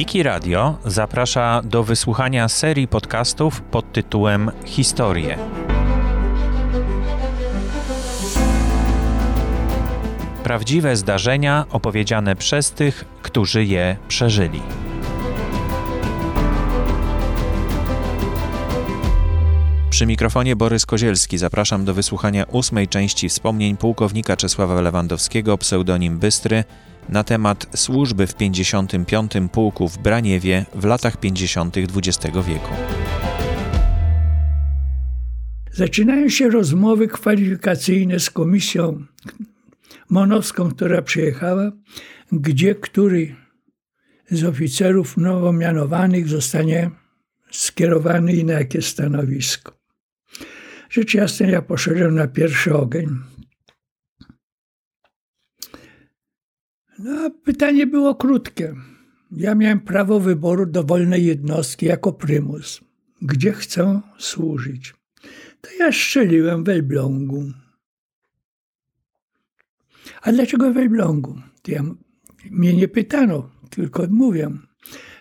Wiki Radio zaprasza do wysłuchania serii podcastów pod tytułem Historie. Prawdziwe zdarzenia opowiedziane przez tych, którzy je przeżyli. Przy mikrofonie Borys Kozielski zapraszam do wysłuchania ósmej części wspomnień pułkownika Czesława Lewandowskiego, pseudonim Bystry, na temat służby w 55. Pułku w Braniewie w latach 50. XX wieku. Zaczynają się rozmowy kwalifikacyjne z komisją monowską, która przyjechała, gdzie który z oficerów nowo mianowanych zostanie skierowany i na jakie stanowisko. Rzecz jasna, ja poszedłem na pierwszy ogień. No, pytanie było krótkie. Ja miałem prawo wyboru dowolnej jednostki jako prymus. Gdzie chcę służyć? To ja strzeliłem w Elblągu. A dlaczego w Elblągu? To ja, mnie nie pytano, tylko mówię.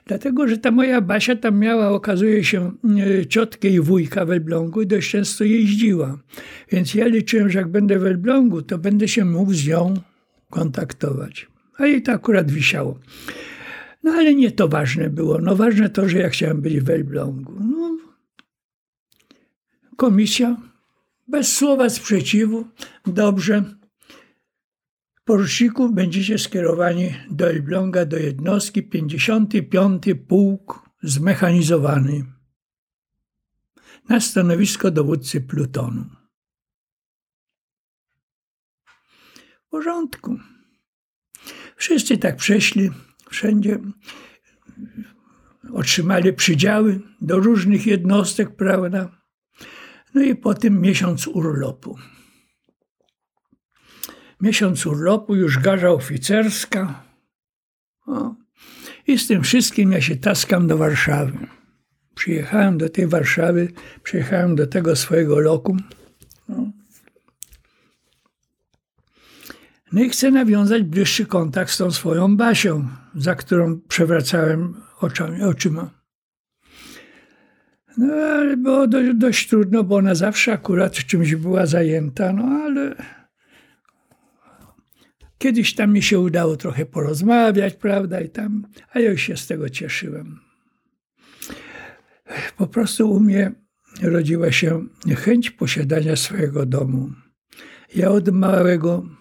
Dlatego, że ta moja Basia tam miała, okazuje się, e, ciotkę i wujka w Elblągu i dość często jeździła. Więc ja liczyłem, że jak będę w Elblągu, to będę się mógł z nią kontaktować. A jej to akurat wisiało. No ale nie to ważne było. No ważne to, że ja chciałem być w Elblągu. No, komisja bez słowa sprzeciwu. Dobrze. Poruczników będziecie skierowani do Elbląga, do jednostki 55. Pułk Zmechanizowany na stanowisko dowódcy plutonu. W porządku. Wszyscy tak przeszli, wszędzie otrzymali przydziały do różnych jednostek, prawda? No i potem miesiąc urlopu. Miesiąc urlopu, już garza oficerska. O. I z tym wszystkim ja się taskam do Warszawy. Przyjechałem do tej Warszawy, przyjechałem do tego swojego lokum. No. No i chcę nawiązać bliższy kontakt z tą swoją Basią, za którą przewracałem oczami, oczyma. No ale było dość, dość trudno, bo ona zawsze akurat czymś była zajęta, no ale kiedyś tam mi się udało trochę porozmawiać, prawda, i tam, a ja się z tego cieszyłem. Po prostu u mnie rodziła się chęć posiadania swojego domu. Ja od małego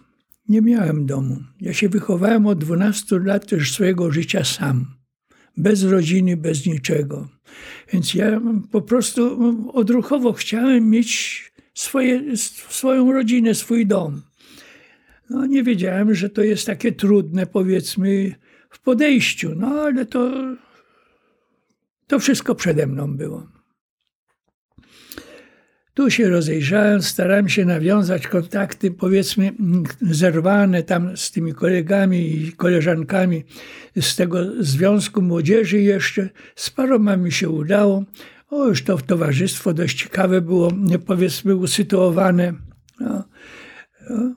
nie miałem domu. Ja się wychowałem od 12 lat też swojego życia sam. Bez rodziny, bez niczego. Więc ja po prostu odruchowo chciałem mieć swoje, swoją rodzinę, swój dom. No nie wiedziałem, że to jest takie trudne, powiedzmy, w podejściu. No ale to, to wszystko przede mną było. Tu się rozejrzałem, starałem się nawiązać kontakty, powiedzmy, zerwane tam z tymi kolegami i koleżankami z tego Związku Młodzieży jeszcze. Z paroma mi się udało. O, już to towarzystwo dość ciekawe było, powiedzmy, usytuowane. No, no,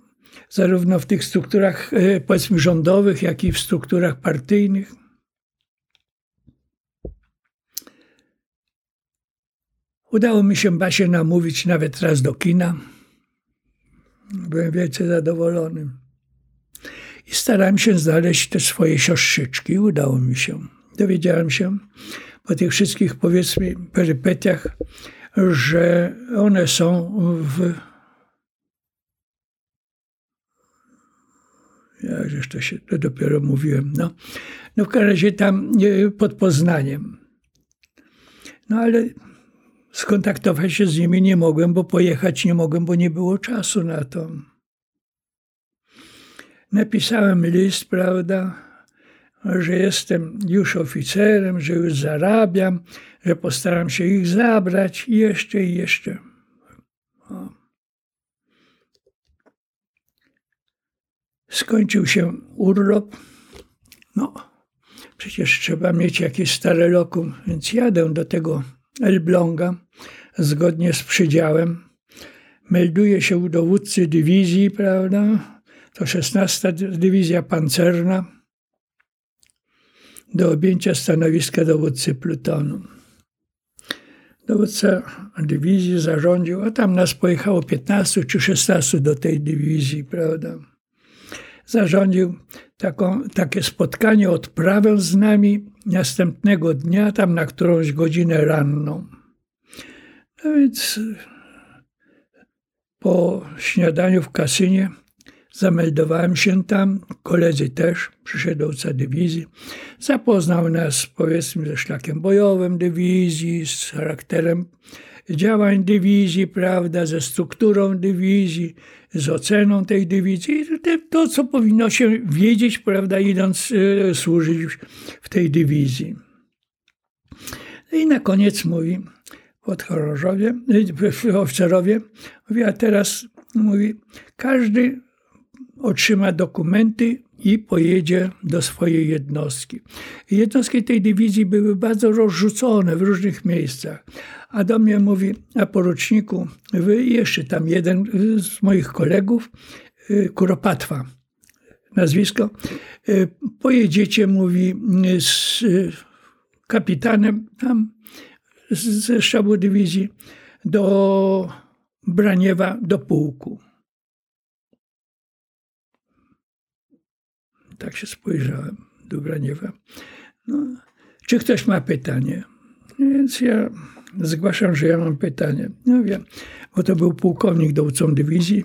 zarówno w tych strukturach, e, powiedzmy, rządowych, jak i w strukturach partyjnych. Udało mi się Basię namówić nawet raz do kina. Byłem wielce zadowolony. I starałem się znaleźć te swoje siostrzyczki. Udało mi się. Dowiedziałem się po tych wszystkich, powiedzmy, perypetiach, że one są w. Ja to się to dopiero mówiłem. No. no w każdym razie tam pod Poznaniem. No ale Skontaktować się z nimi nie mogłem, bo pojechać nie mogłem, bo nie było czasu na to. Napisałem list, prawda, że jestem już oficerem, że już zarabiam, że postaram się ich zabrać i jeszcze i jeszcze. O. Skończył się urlop. No, przecież trzeba mieć jakieś stare lokum, więc jadę do tego Elbląga zgodnie z przydziałem. Melduje się u dowódcy dywizji, prawda? To 16 dywizja pancerna. do objęcia stanowiska dowódcy plutonu. Dowódca dywizji zarządził, a tam nas pojechało 15 czy 16 do tej dywizji, prawda? Zarządził taką, takie spotkanie, odprawę z nami następnego dnia, tam na którąś godzinę ranną. No więc po śniadaniu w kasynie Zameldowałem się tam, koledzy też, przyszedł dowódca dywizji. Zapoznał nas, powiedzmy, ze szlakiem bojowym dywizji, z charakterem działań dywizji, prawda, ze strukturą dywizji, z oceną tej dywizji. To, co powinno się wiedzieć, prawda, idąc y, służyć w tej dywizji. No I na koniec mówi podchorążowie, y, oficerowie, mówi, a teraz mówi, każdy otrzyma dokumenty i pojedzie do swojej jednostki. Jednostki tej dywizji były bardzo rozrzucone w różnych miejscach. A do mnie mówi, a poruczniku, wy jeszcze tam jeden z moich kolegów, y, Kuropatwa, nazwisko, y, pojedziecie, mówi, z kapitanem tam ze sztabu dywizji do Braniewa, do pułku. Tak się spojrzałem do Braniewa. No, czy ktoś ma pytanie? Więc ja zgłaszam, że ja mam pytanie. No wiem, bo to był pułkownik dowódcą dywizji.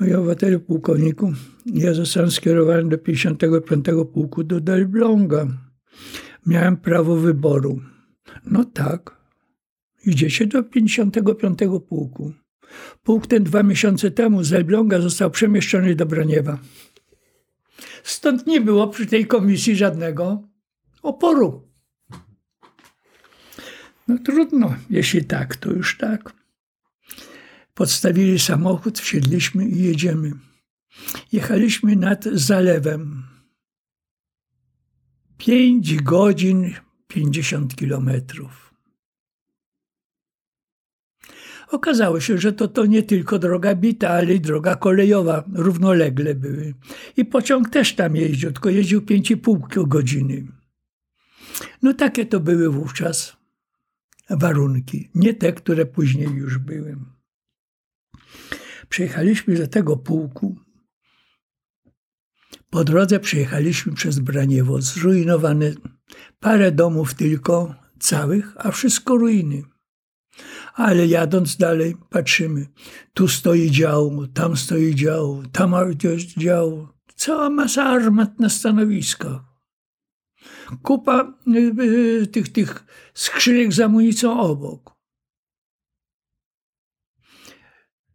Mówię, obywatelu pułkowniku, ja zostałem skierowany do 55 pułku do Delblonga. Miałem prawo wyboru. No tak. Idziecie do 55 pułku. Pułk ten dwa miesiące temu z Elbląga został przemieszczony do Braniewa. Stąd nie było przy tej komisji żadnego oporu. No trudno, jeśli tak, to już tak. Podstawili samochód, wsiedliśmy i jedziemy. Jechaliśmy nad zalewem. Pięć godzin, pięćdziesiąt kilometrów. Okazało się, że to, to nie tylko droga bita, ale i droga kolejowa równolegle były. I pociąg też tam jeździł, tylko jeździł 5,5 godziny. No takie to były wówczas warunki, nie te, które później już były. Przejechaliśmy do tego pułku. Po drodze przejechaliśmy przez Braniewo, zrujnowane parę domów tylko całych, a wszystko ruiny. Ale jadąc dalej, patrzymy. Tu stoi dział, tam stoi dział, tam dział. Cała masa armat na stanowiskach. Kupa y, y, tych, tych skrzynek z amunicją obok.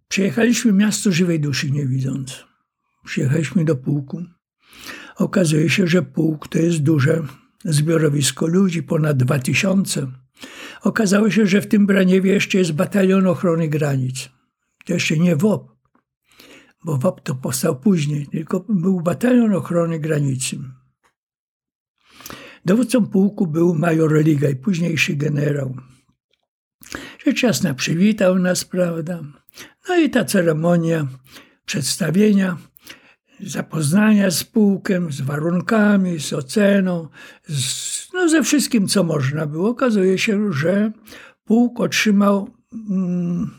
Przyjechaliśmy miasto żywej duszy nie widząc. Przyjechaliśmy do pułku. Okazuje się, że pułk to jest duże zbiorowisko ludzi, ponad dwa tysiące. Okazało się, że w tym Braniewie jeszcze jest batalion ochrony granic. To jeszcze nie WOP, bo WOP to powstał później, tylko był batalion ochrony granicy. Dowódcą pułku był major Ligaj, późniejszy generał. Rzecz jasna przywitał nas, prawda? No i ta ceremonia przedstawienia zapoznania z pułkiem, z warunkami, z oceną, z, no ze wszystkim, co można było. Okazuje się, że pułk otrzymał mm,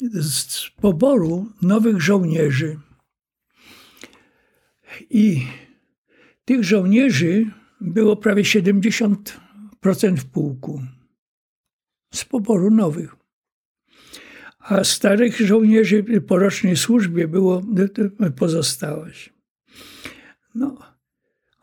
z poboru nowych żołnierzy. I tych żołnierzy było prawie 70% w pułku. Z poboru nowych a starych żołnierzy po rocznej służbie było pozostałość. No,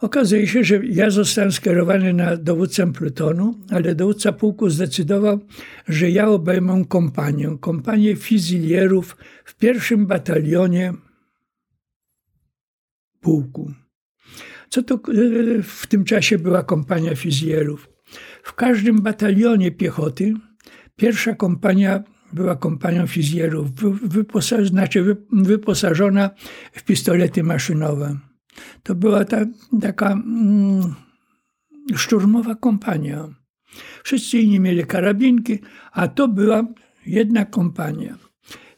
okazuje się, że ja zostałem skierowany na dowódcę plutonu, ale dowódca pułku zdecydował, że ja obejmę kompanię, kompanię fizylierów w pierwszym batalionie pułku. Co to w tym czasie była kompania fizylierów? W każdym batalionie piechoty pierwsza kompania była kompanią fizjerów, wyposa znaczy wyposażona w pistolety maszynowe. To była ta, taka mm, szturmowa kompania. Wszyscy inni mieli karabinki, a to była jedna kompania.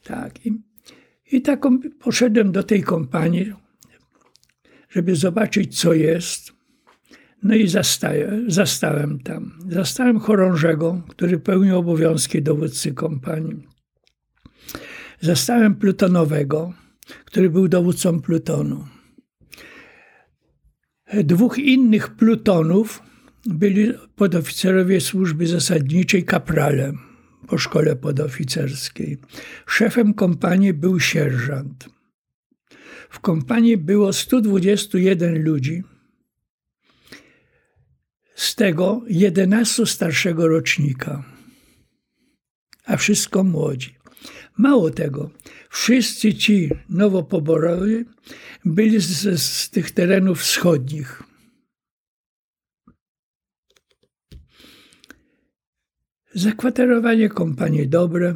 Tak. I, i taką poszedłem do tej kompanii, żeby zobaczyć, co jest. No i zastaję, zastałem tam. Zastałem chorążego, który pełnił obowiązki dowódcy kompanii. Zastałem plutonowego, który był dowódcą plutonu. Dwóch innych plutonów byli podoficerowie służby zasadniczej kaprale po szkole podoficerskiej. Szefem kompanii był sierżant. W kompanii było 121 ludzi, z tego 11 starszego rocznika, a wszystko młodzi. Mało tego, wszyscy ci nowopoborowi byli z, z tych terenów wschodnich. Zakwaterowanie kompanii dobre,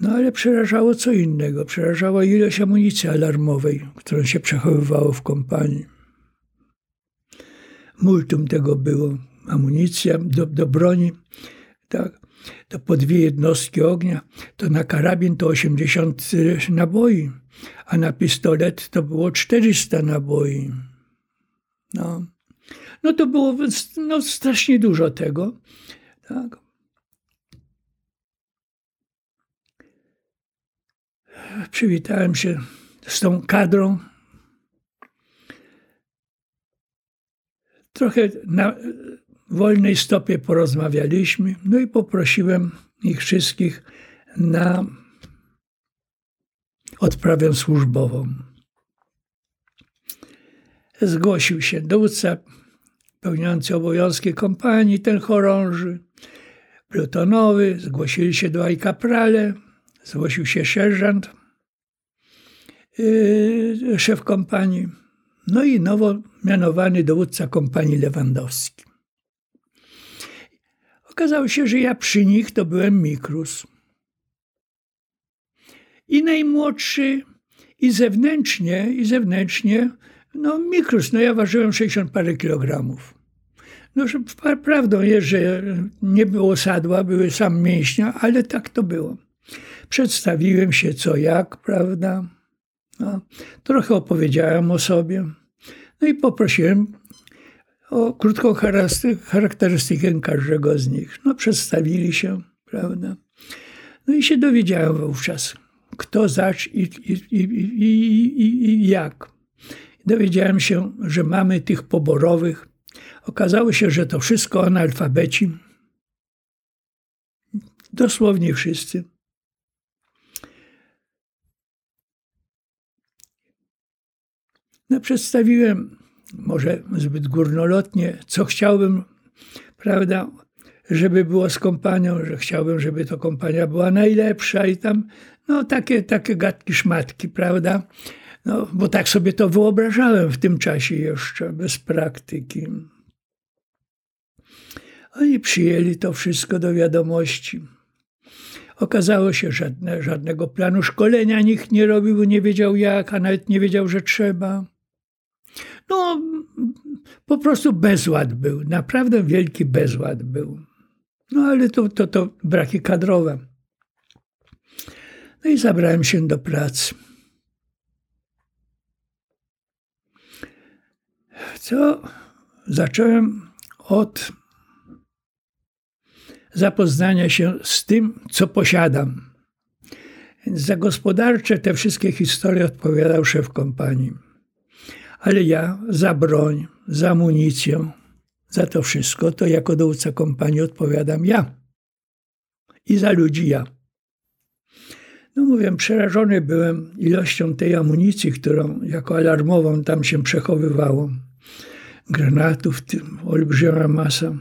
no ale przerażało co innego. Przerażała ilość amunicji alarmowej, którą się przechowywało w kompanii. Multum tego było. Amunicja do, do broni, tak, to po dwie jednostki ognia, to na karabin to 80 naboi, a na pistolet to było 400 naboi. No, no to było no, strasznie dużo tego. Tak. Przywitałem się z tą kadrą. Trochę na wolnej stopie porozmawialiśmy, no i poprosiłem ich wszystkich na odprawę służbową. Zgłosił się dowódca pełniący obowiązki kompanii, ten chorąży, plutonowy, zgłosili się do Ajkaprale, zgłosił się sierżant, yy, szef kompanii, no i nowo mianowany dowódca kompanii Lewandowski. Okazało się, że ja przy nich to byłem Mikrus. I najmłodszy, i zewnętrznie, i zewnętrznie, no Mikrus, no ja ważyłem 60 parę kilogramów. No, prawdą jest, że nie było sadła, były sam mięśnia, ale tak to było. Przedstawiłem się co jak, prawda? No, trochę opowiedziałem o sobie. No i poprosiłem o krótką charakterystykę każdego z nich. No, przedstawili się, prawda? No i się dowiedziałem wówczas, kto zacz i, i, i, i, jak. Dowiedziałem się, że mamy tych poborowych. Okazało się, że to wszystko analfabeci. Dosłownie wszyscy. No, przedstawiłem może zbyt górnolotnie, co chciałbym, prawda, żeby było z kompanią, że chciałbym, żeby to kompania była najlepsza i tam, no takie, takie gadki szmatki, prawda, no, bo tak sobie to wyobrażałem w tym czasie jeszcze, bez praktyki. Oni przyjęli to wszystko do wiadomości. Okazało się, że żadne, żadnego planu szkolenia nikt nie robił, nie wiedział jak, a nawet nie wiedział, że trzeba. No, po prostu bezład był, naprawdę wielki bezład był. No ale to, to, to braki kadrowe. No i zabrałem się do pracy. Co zacząłem od zapoznania się z tym, co posiadam. Więc za gospodarcze te wszystkie historie odpowiadał szef kompanii ale ja za broń, za amunicję, za to wszystko, to jako dowódca kompanii odpowiadam ja. I za ludzi ja. No mówię, przerażony byłem ilością tej amunicji, którą jako alarmową tam się przechowywało. Granatów, tym olbrzymia masa.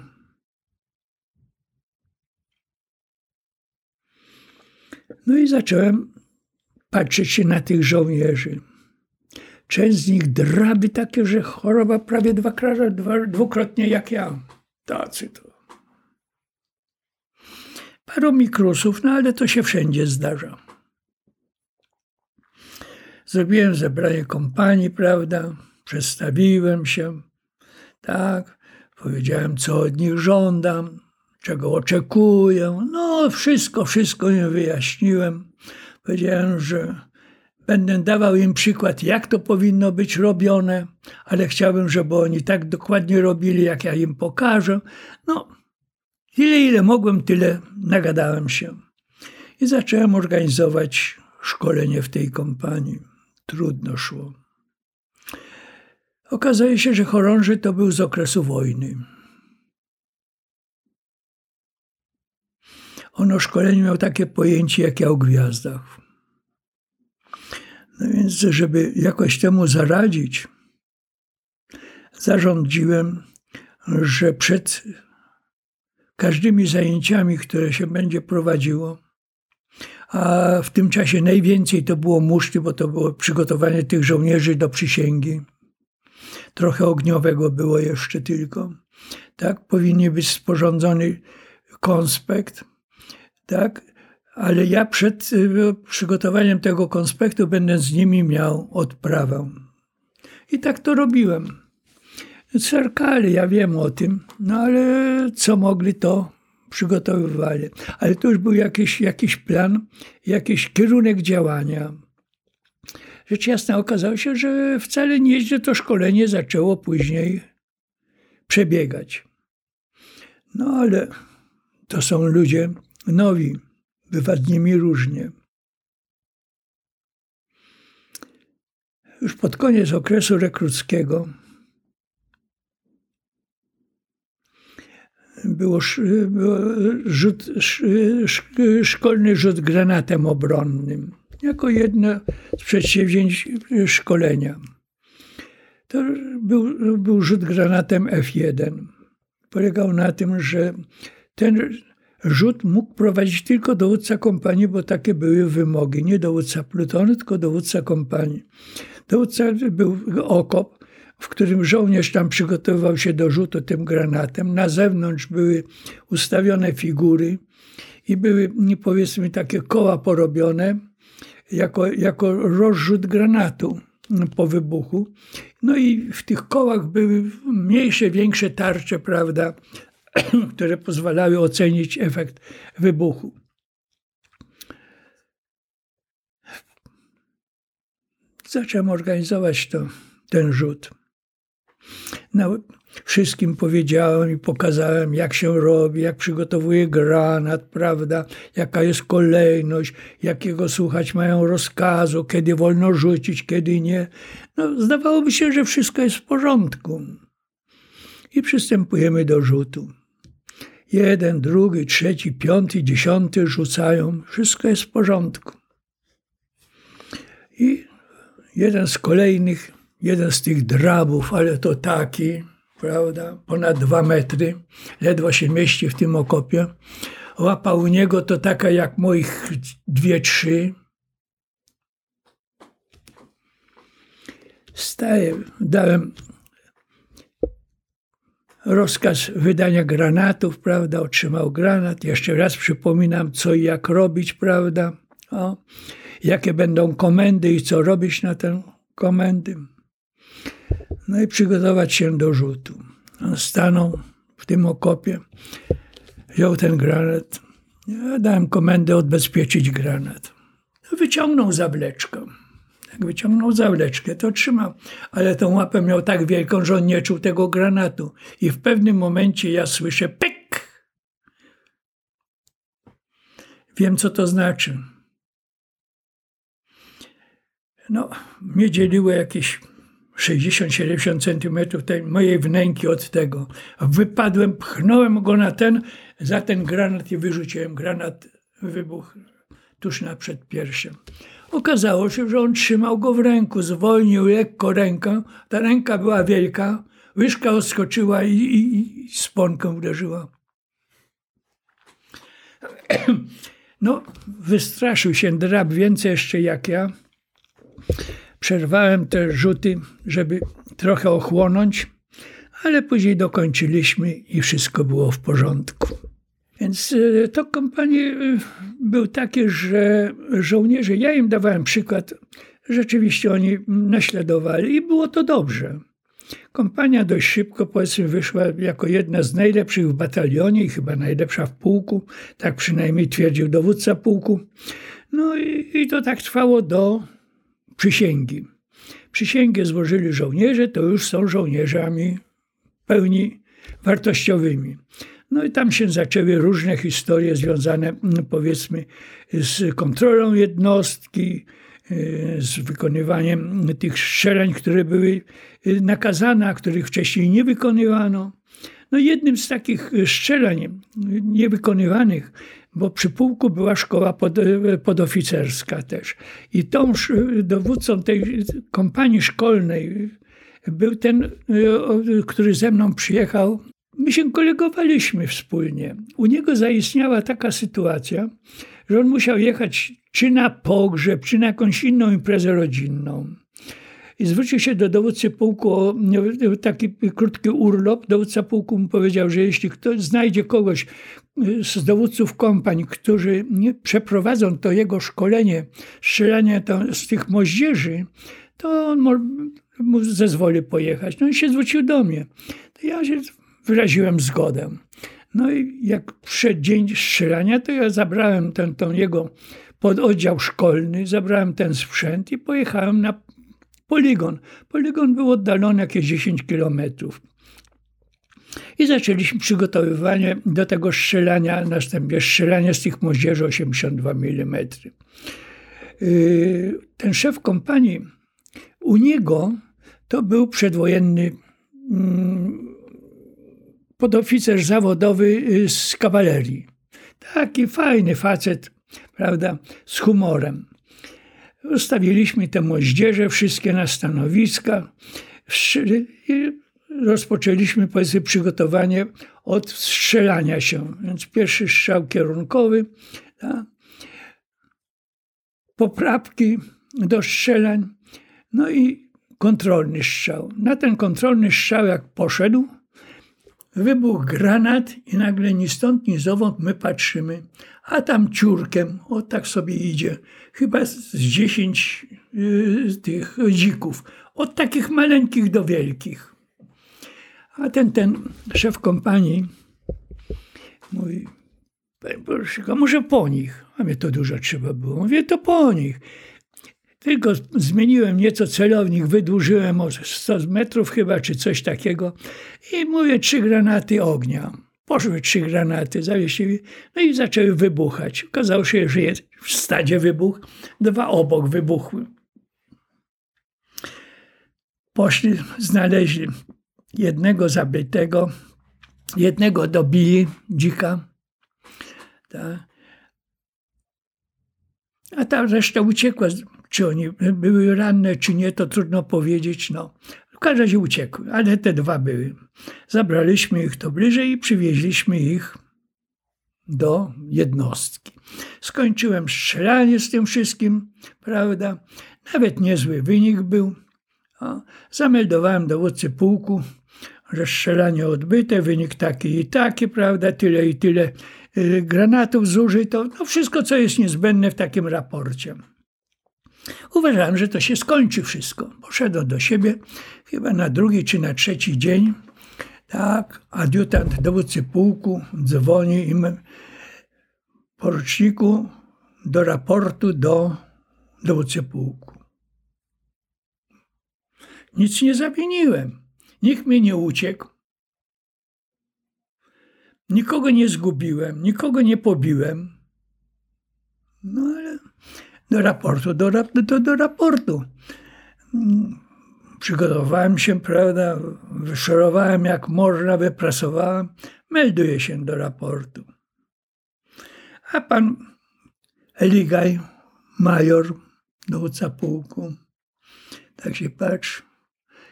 No i zacząłem patrzeć się na tych żołnierzy. Część z nich draby takie, że choroba prawie dwa, dwa, dwukrotnie jak ja. Tacy to. Paru mikrusów, no ale to się wszędzie zdarza. Zrobiłem zebranie kompanii, prawda? Przedstawiłem się, tak? Powiedziałem, co od nich żądam, czego oczekuję. No, wszystko, wszystko im wyjaśniłem. Powiedziałem, że Będę dawał im przykład, jak to powinno być robione, ale chciałbym, żeby oni tak dokładnie robili, jak ja im pokażę. No, ile, ile mogłem, tyle nagadałem się. I zacząłem organizować szkolenie w tej kompanii. Trudno szło. Okazuje się, że chorąży to był z okresu wojny. On o szkoleniu miał takie pojęcie jak ja o gwiazdach. No więc, żeby jakoś temu zaradzić, zarządziłem, że przed każdymi zajęciami, które się będzie prowadziło, a w tym czasie najwięcej to było muszty, bo to było przygotowanie tych żołnierzy do przysięgi. Trochę ogniowego było jeszcze tylko. Tak, powinien być sporządzony konspekt, tak, ale ja przed y, przygotowaniem tego konspektu będę z nimi miał odprawę. I tak to robiłem. Cerkali, ja wiem o tym, no ale co mogli, to przygotowywali. Ale to już był jakiś, jakiś plan, jakiś kierunek działania. Rzecz jasna okazało się, że wcale nieźle to szkolenie zaczęło później przebiegać. No ale to są ludzie nowi, bywa z nimi różnie. Już pod koniec okresu rekruckiego było, było rzut, szkolny rzut granatem obronnym, jako jedno z przedsięwzięć szkolenia. To był, był rzut granatem F1. Polegał na tym, że ten rzut mógł prowadzić tylko dowódca kompanii, bo takie były wymogi. Nie dowódca plutonu, tylko dowódca kompanii. Dowódca był okop, w którym żołnierz tam przygotowywał się do rzutu tym granatem. Na zewnątrz były ustawione figury i były, powiedzmy, takie koła porobione jako, jako rozrzut granatu po wybuchu. No i w tych kołach były mniejsze, większe tarcze, prawda, które pozwalały ocenić efekt wybuchu. Zacząłem organizować to, ten rzut. No, wszystkim powiedziałem i pokazałem, jak się robi, jak przygotowuje granat, prawda, jaka jest kolejność, jakiego słuchać mają rozkazu, kiedy wolno rzucić, kiedy nie. No, zdawałoby się, że wszystko jest w porządku. I przystępujemy do rzutu. Jeden, drugi, trzeci, piąty, dziesiąty rzucają. Wszystko jest w porządku. I jeden z kolejnych, jeden z tych drabów, ale to taki, prawda, ponad dwa metry, ledwo się mieści w tym okopie. Łapa u niego to taka jak moich dwie, trzy. Staję, dałem rozkaz wydania granatów, prawda, otrzymał granat. Jeszcze raz przypominam, co i jak robić, prawda, o, jakie będą komendy i co robić na tę komendy. No i przygotować się do rzutu. On stanął w tym okopie, wziął ten granat. Ja dałem komendę odbezpieczyć granat. Wyciągnął zawleczkę. Jak wyciągnął zawleczkę, to trzymał. Ale tą łapę miał tak wielką, że on nie czuł tego granatu. I w pewnym momencie ja słyszę pyk. Wiem, co to znaczy. No, mnie dzieliło jakieś 60-70 centymetrów tej mojej wnęki od tego. Wypadłem, pchnąłem go na ten, za ten granat i wyrzuciłem granat. Wybuch tuż na przedpiersią. Okazało się, że on trzymał go w ręku, zwolnił lekko rękę. Ta ręka była wielka, łyżka odskoczyła i, i, i uderzyła. No, wystraszył się drab więcej jeszcze jak ja. Przerwałem te rzuty, żeby trochę ochłonąć, ale później dokończyliśmy i wszystko było w porządku. Więc e, to kompanie e, był takie, że żołnierze, ja im dawałem przykład, rzeczywiście oni naśladowali i było to dobrze. Kompania dość szybko, powiedzmy, wyszła jako jedna z najlepszych w batalionie i chyba najlepsza w pułku, tak przynajmniej twierdził dowódca pułku. No i, i to tak trwało do przysięgi. Przysięgę złożyli żołnierze, to już są żołnierzami pełni wartościowymi. No i tam się zaczęły różne historie związane, mm, powiedzmy, z kontrolą jednostki, y, z wykonywaniem tych szczeleń, które były y, nakazane, a których wcześniej nie wykonywano. No jednym z takich y, niewykonywanych, bo przy pułku była szkoła pod, podoficerska też. I tą dowódcą tej kompanii szkolnej był ten, który ze mną przyjechał My się kolegowaliśmy wspólnie. U niego zaistniała taka sytuacja, że on musiał jechać czy na pogrzeb, czy na jakąś inną imprezę rodzinną. I zwrócił się do dowódcy pułku o taki krótki urlop. Dowódca pułku mu powiedział, że jeśli ktoś znajdzie kogoś z dowódców kompanii, którzy przeprowadzą to jego szkolenie, strzelanie z tych moździerzy, to on mu zezwoli pojechać. No i się zwrócił do mnie. To ja się wyraziłem zgodę. No i jak przyszedł dzień strzelania, to ja zabrałem ten, ten jego pododdział szkolny, zabrałem ten sprzęt i pojechałem na poligon. Poligon był oddalony jakieś 10 kilometrów. I zaczęliśmy przygotowywanie do tego strzelania, następnie strzelanie z tych moździerzy 82 mm. Ten szef kompanii, u niego to był przedwojenny mm, podoficer zawodowy y, z kawalerii. Taki fajny facet, prawda, z humorem. Ustawiliśmy te moździerze wszystkie na stanowiska i rozpoczęliśmy powiedzmy przygotowanie od strzelania się. Więc pierwszy strzał kierunkowy, tak? poprawki do strzelań, no i kontrolny strzał. Na ten kontrolny strzał jak poszedł, wybuchł granat i nagle ni stąd, ni zowąd my patrzymy, a tam ciurkiem, o tak sobie idzie, chyba z dziesięć y, tych dzików, od takich maleńkich do wielkich. A ten, ten szef kompanii mówi, Borszyka, może po nich. A mnie to dużo trzeba było. Mówię, to po nich. Tylko zmieniłem nieco celownik, wydłużyłem o 100 metrów chyba, czy coś takiego. I mówię, trzy granaty ognia. Poszły trzy granaty, zawiesiły, no i zaczęły wybuchać. Okazało się, że jest w stadzie wybuch, dwa obok wybuchły. Poszli, znaleźli jednego zabitego, jednego dobili, dzika. Ta. A ta reszta uciekła czy oni były ranne, czy nie, to trudno powiedzieć. No. W każdym razie uciekły, ale te dwa były. Zabraliśmy ich to bliżej i przywieźliśmy ich do jednostki. Skończyłem strzelanie z tym wszystkim, prawda? Nawet niezły wynik był. O, zameldowałem dowódcy pułku, że strzelanie odbyte, wynik taki i taki, prawda? Tyle i tyle y, granatów zużyto. No wszystko, co jest niezbędne w takim raporcie. Uważałem, że to się skończy wszystko. Poszedłem do siebie, chyba na drugi czy na trzeci dzień. Tak, adiutant dowódcy pułku dzwoni im poruczniku do raportu do dowódcy pułku. Nic nie zawiniłem. Nikt mnie nie uciekł. Nikogo nie zgubiłem, nikogo nie pobiłem. No ale do raportu, do, do, do raportu. Przygotowałem się, prawda, wyszorowałem jak można, wyprasowałem, melduję się do raportu. A pan Eligaj, major, dowódca pułku, tak się patrzy,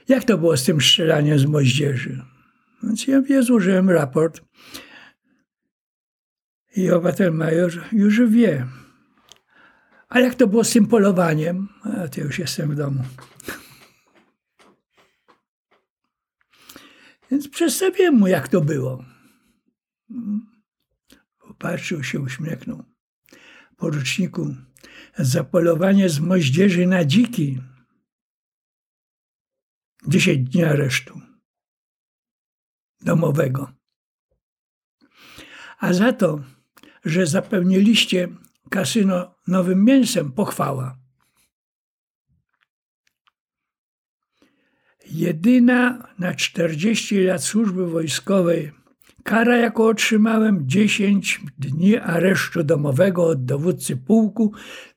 jak to było z tym strzelaniem z moździerzy? Więc ja wie, złożyłem raport i obywatel major już wie, a jak to było z tym polowaniem? A to już jestem w domu. Więc przedstawiłem mu, jak to było. Popatrzył się, uśmiechnął. Poruczniku, zapolowanie z moździerzy na dziki. Dziesięć dni aresztu domowego. A za to, że zapełniliście kasyno nowym mięsem, pochwała. Jedyna na 40 lat służby wojskowej kara, jaką otrzymałem, 10 dni aresztu domowego od dowódcy pułku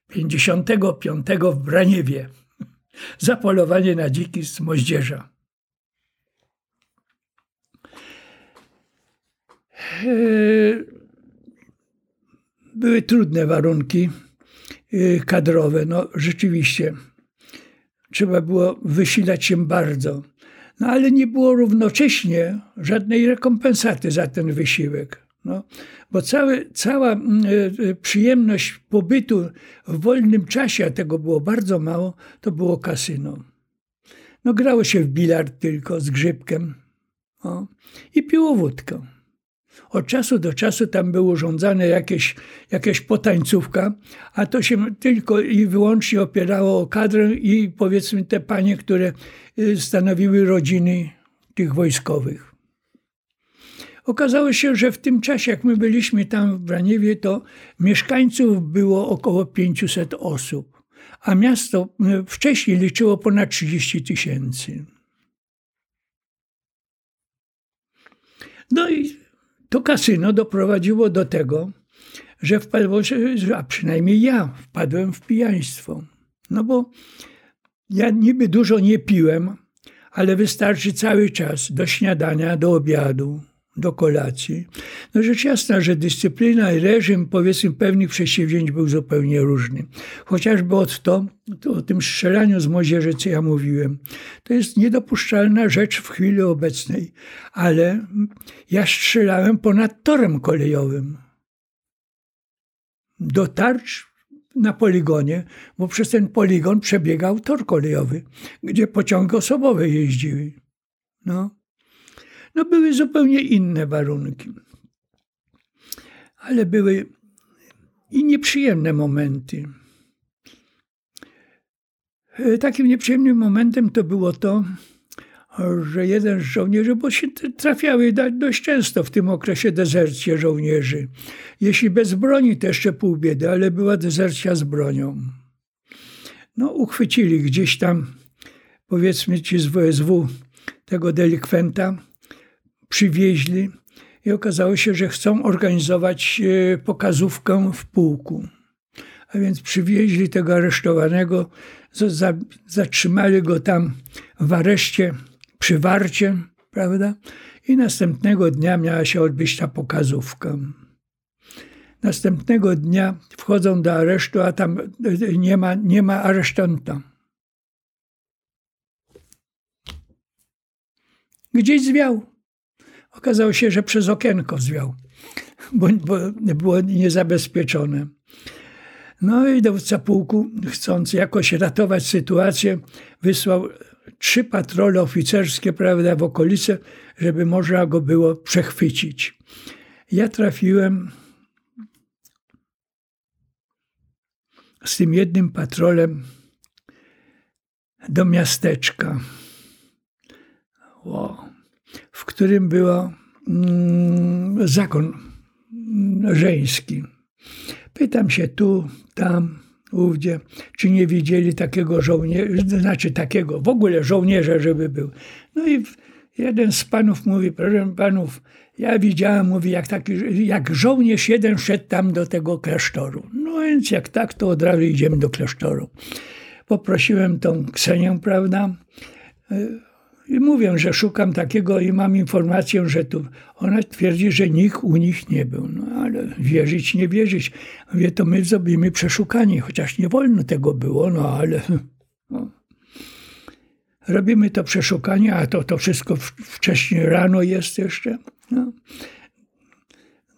55 w Braniewie za polowanie na dziki z moździerza. Eee, były trudne warunki eee, kadrowe, no rzeczywiście. Trzeba było wysilać się bardzo. No ale nie było równocześnie żadnej rekompensaty za ten wysiłek. No, bo cały, cała mm, e, przyjemność pobytu w wolnym czasie, a tego było bardzo mało, to było kasyno. No, grało się w bilard tylko z grzybkiem i piło wódkę. Od czasu do czasu tam było urządzane jakieś, jakieś potańcówka, a to się tylko i wyłącznie opierało o kadrę i powiedzmy te panie, które y, stanowiły rodziny tych wojskowych. Okazało się, że w tym czasie, jak my byliśmy tam w Braniewie, to mieszkańców było około 500 osób, a miasto y, wcześniej liczyło ponad 30 tysięcy. No i to kasyno doprowadziło do tego, że wpadło, a przynajmniej ja wpadłem w pijaństwo. No bo ja niby dużo nie piłem, ale wystarczy cały czas do śniadania, do obiadu, do kolacji. No rzecz jasna, że dyscyplina i reżim powiedzmy pewnych przedsięwzięć był zupełnie różny. Chociażby od to, to o tym strzelaniu z młodzieży, co ja mówiłem. To jest niedopuszczalna rzecz w chwili obecnej, ale ja strzelałem ponad torem kolejowym. Do tarcz na poligonie, bo przez ten poligon przebiegał tor kolejowy, gdzie pociągi osobowe jeździły. No. No były zupełnie inne warunki. Ale były i nieprzyjemne momenty. E, takim nieprzyjemnym momentem to było to, że jeden z żołnierzy, bo się trafiały dość często w tym okresie dezercje żołnierzy. Jeśli bez broni, to jeszcze pół biedy, ale była dezercja z bronią. No, uchwycili gdzieś tam, powiedzmy ci z WSW, tego delikwenta, przywieźli i okazało się, że chcą organizować e, pokazówkę w pułku. A więc przywieźli tego aresztowanego, zatrzymali go tam w areszcie, przy warcie, prawda? I następnego dnia miała się odbyć ta pokazówka. Następnego dnia wchodzą do aresztu, a tam e, nie ma, nie ma aresztanta. Gdzieś zwiał. Okazało się, że przez okienko zwiał, bo, bo było niezabezpieczone. No i dowódca pułku, chcąc jakoś ratować sytuację, wysłał trzy patrole oficerskie prawda, w okolice, żeby można go było przechwycić. Ja trafiłem z tym jednym patrolem do miasteczka. Którym był mm, zakon żeński. Pytam się tu, tam, ówdzie, czy nie widzieli takiego żołnierza, znaczy takiego w ogóle żołnierza, żeby był. No i jeden z panów mówi, proszę panów, ja widziałem, mówi, jak, taki, jak żołnierz jeden szedł tam do tego klasztoru. No więc jak tak, to od razu idziemy do klasztoru. Poprosiłem tą Ksenię, prawda, i mówię, że szukam takiego i mam informację, że tu. Ona twierdzi, że nikt u nich nie był. No ale wierzyć, nie wierzyć. Mówię, to my zrobimy przeszukanie, chociaż nie wolno tego było, no ale. No. Robimy to przeszukanie, a to, to wszystko wcześniej rano jest jeszcze. No.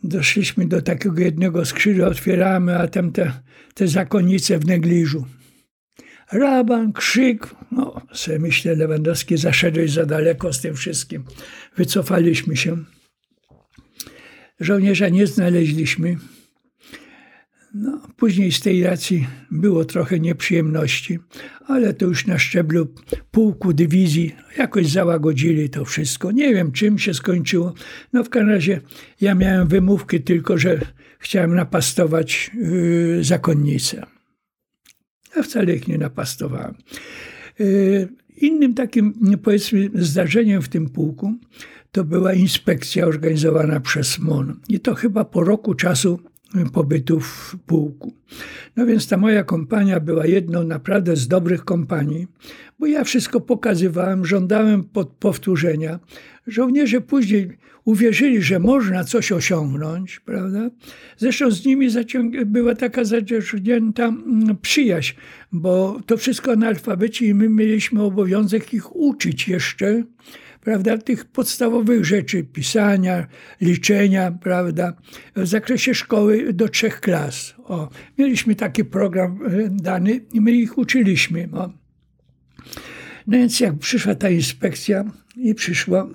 Doszliśmy do takiego jednego skrzydła, otwieramy, a tam te, te zakonnice w negliżu. Raban, krzyk. No, sobie myślę, Lewandowski, zaszedłeś za daleko z tym wszystkim. Wycofaliśmy się. Żołnierza nie znaleźliśmy. No, później z tej racji było trochę nieprzyjemności, ale to już na szczeblu pułku, dywizji jakoś załagodzili to wszystko. Nie wiem, czym się skończyło. No w każdym razie ja miałem wymówki tylko, że chciałem napastować yy, zakonnicę. Ja wcale ich nie napastowałem. Y, Innym takim, powiedzmy, zdarzeniem w tym pułku to była inspekcja organizowana przez MON. I to chyba po roku czasu pobytu w pułku. No więc ta moja kompania była jedną naprawdę z dobrych kompanii, bo ja wszystko pokazywałem, żądałem powtórzenia. Żołnierze później uwierzyli, że można coś osiągnąć, prawda? Zresztą z nimi była taka zaciągnięta mm, przyjaźń, bo to wszystko analfabeci i my mieliśmy obowiązek ich uczyć jeszcze, prawda, tych podstawowych rzeczy, pisania, liczenia, prawda, w zakresie szkoły do trzech klas. O, mieliśmy taki program e, dany i my ich uczyliśmy. O. No więc jak przyszła ta inspekcja i przyszła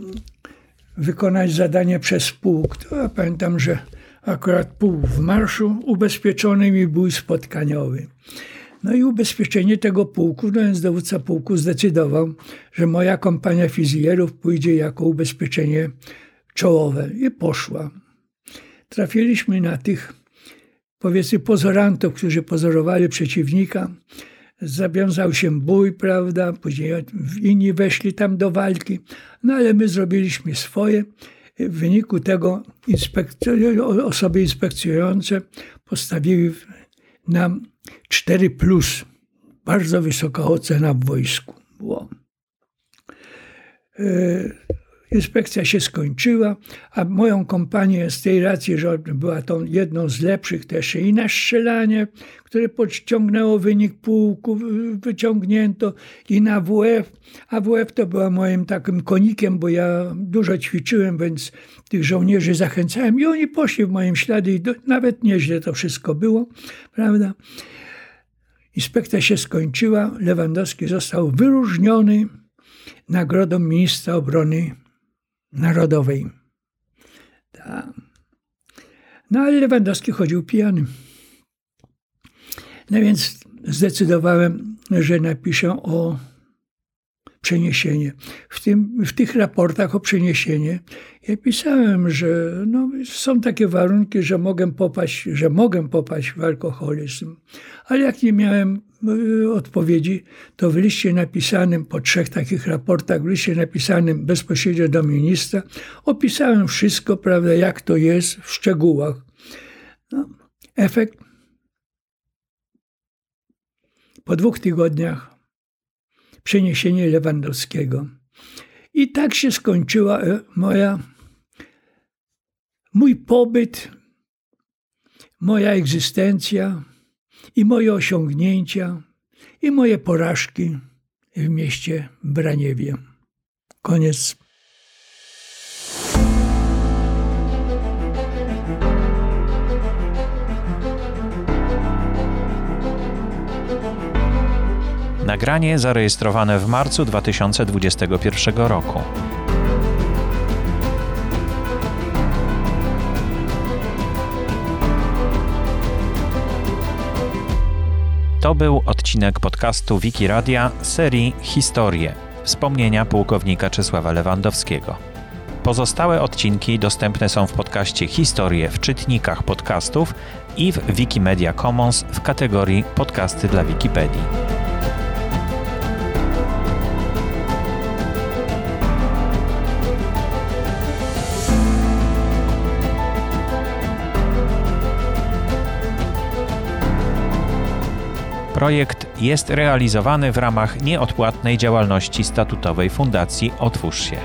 wykonać zadanie przez pułk, to ja pamiętam, że akurat pułk w marszu ubezpieczony mi był spotkaniowy. No i ubezpieczenie tego pułku, no więc dowódca pułku zdecydował, że moja kompania fizjerów pójdzie jako ubezpieczenie czołowe. I poszła. Trafiliśmy na tych, powiedzmy, pozorantów, którzy pozorowali przeciwnika. Zawiązał się bój, prawda, później inni weszli tam do walki, no ale my zrobiliśmy swoje. W wyniku tego osoby inspekcujące postawiły nam 4 plus. Bardzo wysoka ocena w wojsku. Było. Inspekcja się skończyła, a moją kompanię z tej racji, że była tą jedną z lepszych też i na strzelanie, które podciągnęło wynik pułku, wyciągnięto i na WF. A WF to była moim takim konikiem, bo ja dużo ćwiczyłem, więc tych żołnierzy zachęcałem i oni poszli w moim śladzie i do, nawet nieźle to wszystko było, prawda? Inspekcja się skończyła, Lewandowski został wyróżniony nagrodą ministra obrony narodowej. Ta. No ale Lewandowski chodził pijany. No więc zdecydowałem, że napiszę o przeniesienie. W, tym, w tych raportach o przeniesienie ja pisałem, że no, są takie warunki, że mogę popaść, że mogę popaść w alkoholizm. Ale jak nie miałem y, odpowiedzi, to w liście napisanym, po trzech takich raportach, w liście napisanym bezpośrednio do ministra, opisałem wszystko, prawda, jak to jest w szczegółach. No, efekt po dwóch tygodniach przeniesienie Lewandowskiego. I tak się skończyła e, moja, mój pobyt, moja egzystencja i moje osiągnięcia i moje porażki w mieście Braniewie. Koniec. Nagranie zarejestrowane w marcu 2021 roku. To był odcinek podcastu Wiki Radia serii Historie wspomnienia pułkownika Czesława Lewandowskiego. Pozostałe odcinki dostępne są w podcaście Historie w czytnikach podcastów i w Wikimedia Commons w kategorii Podcasty dla Wikipedii. Projekt jest realizowany w ramach nieodpłatnej działalności statutowej Fundacji Otwórz się.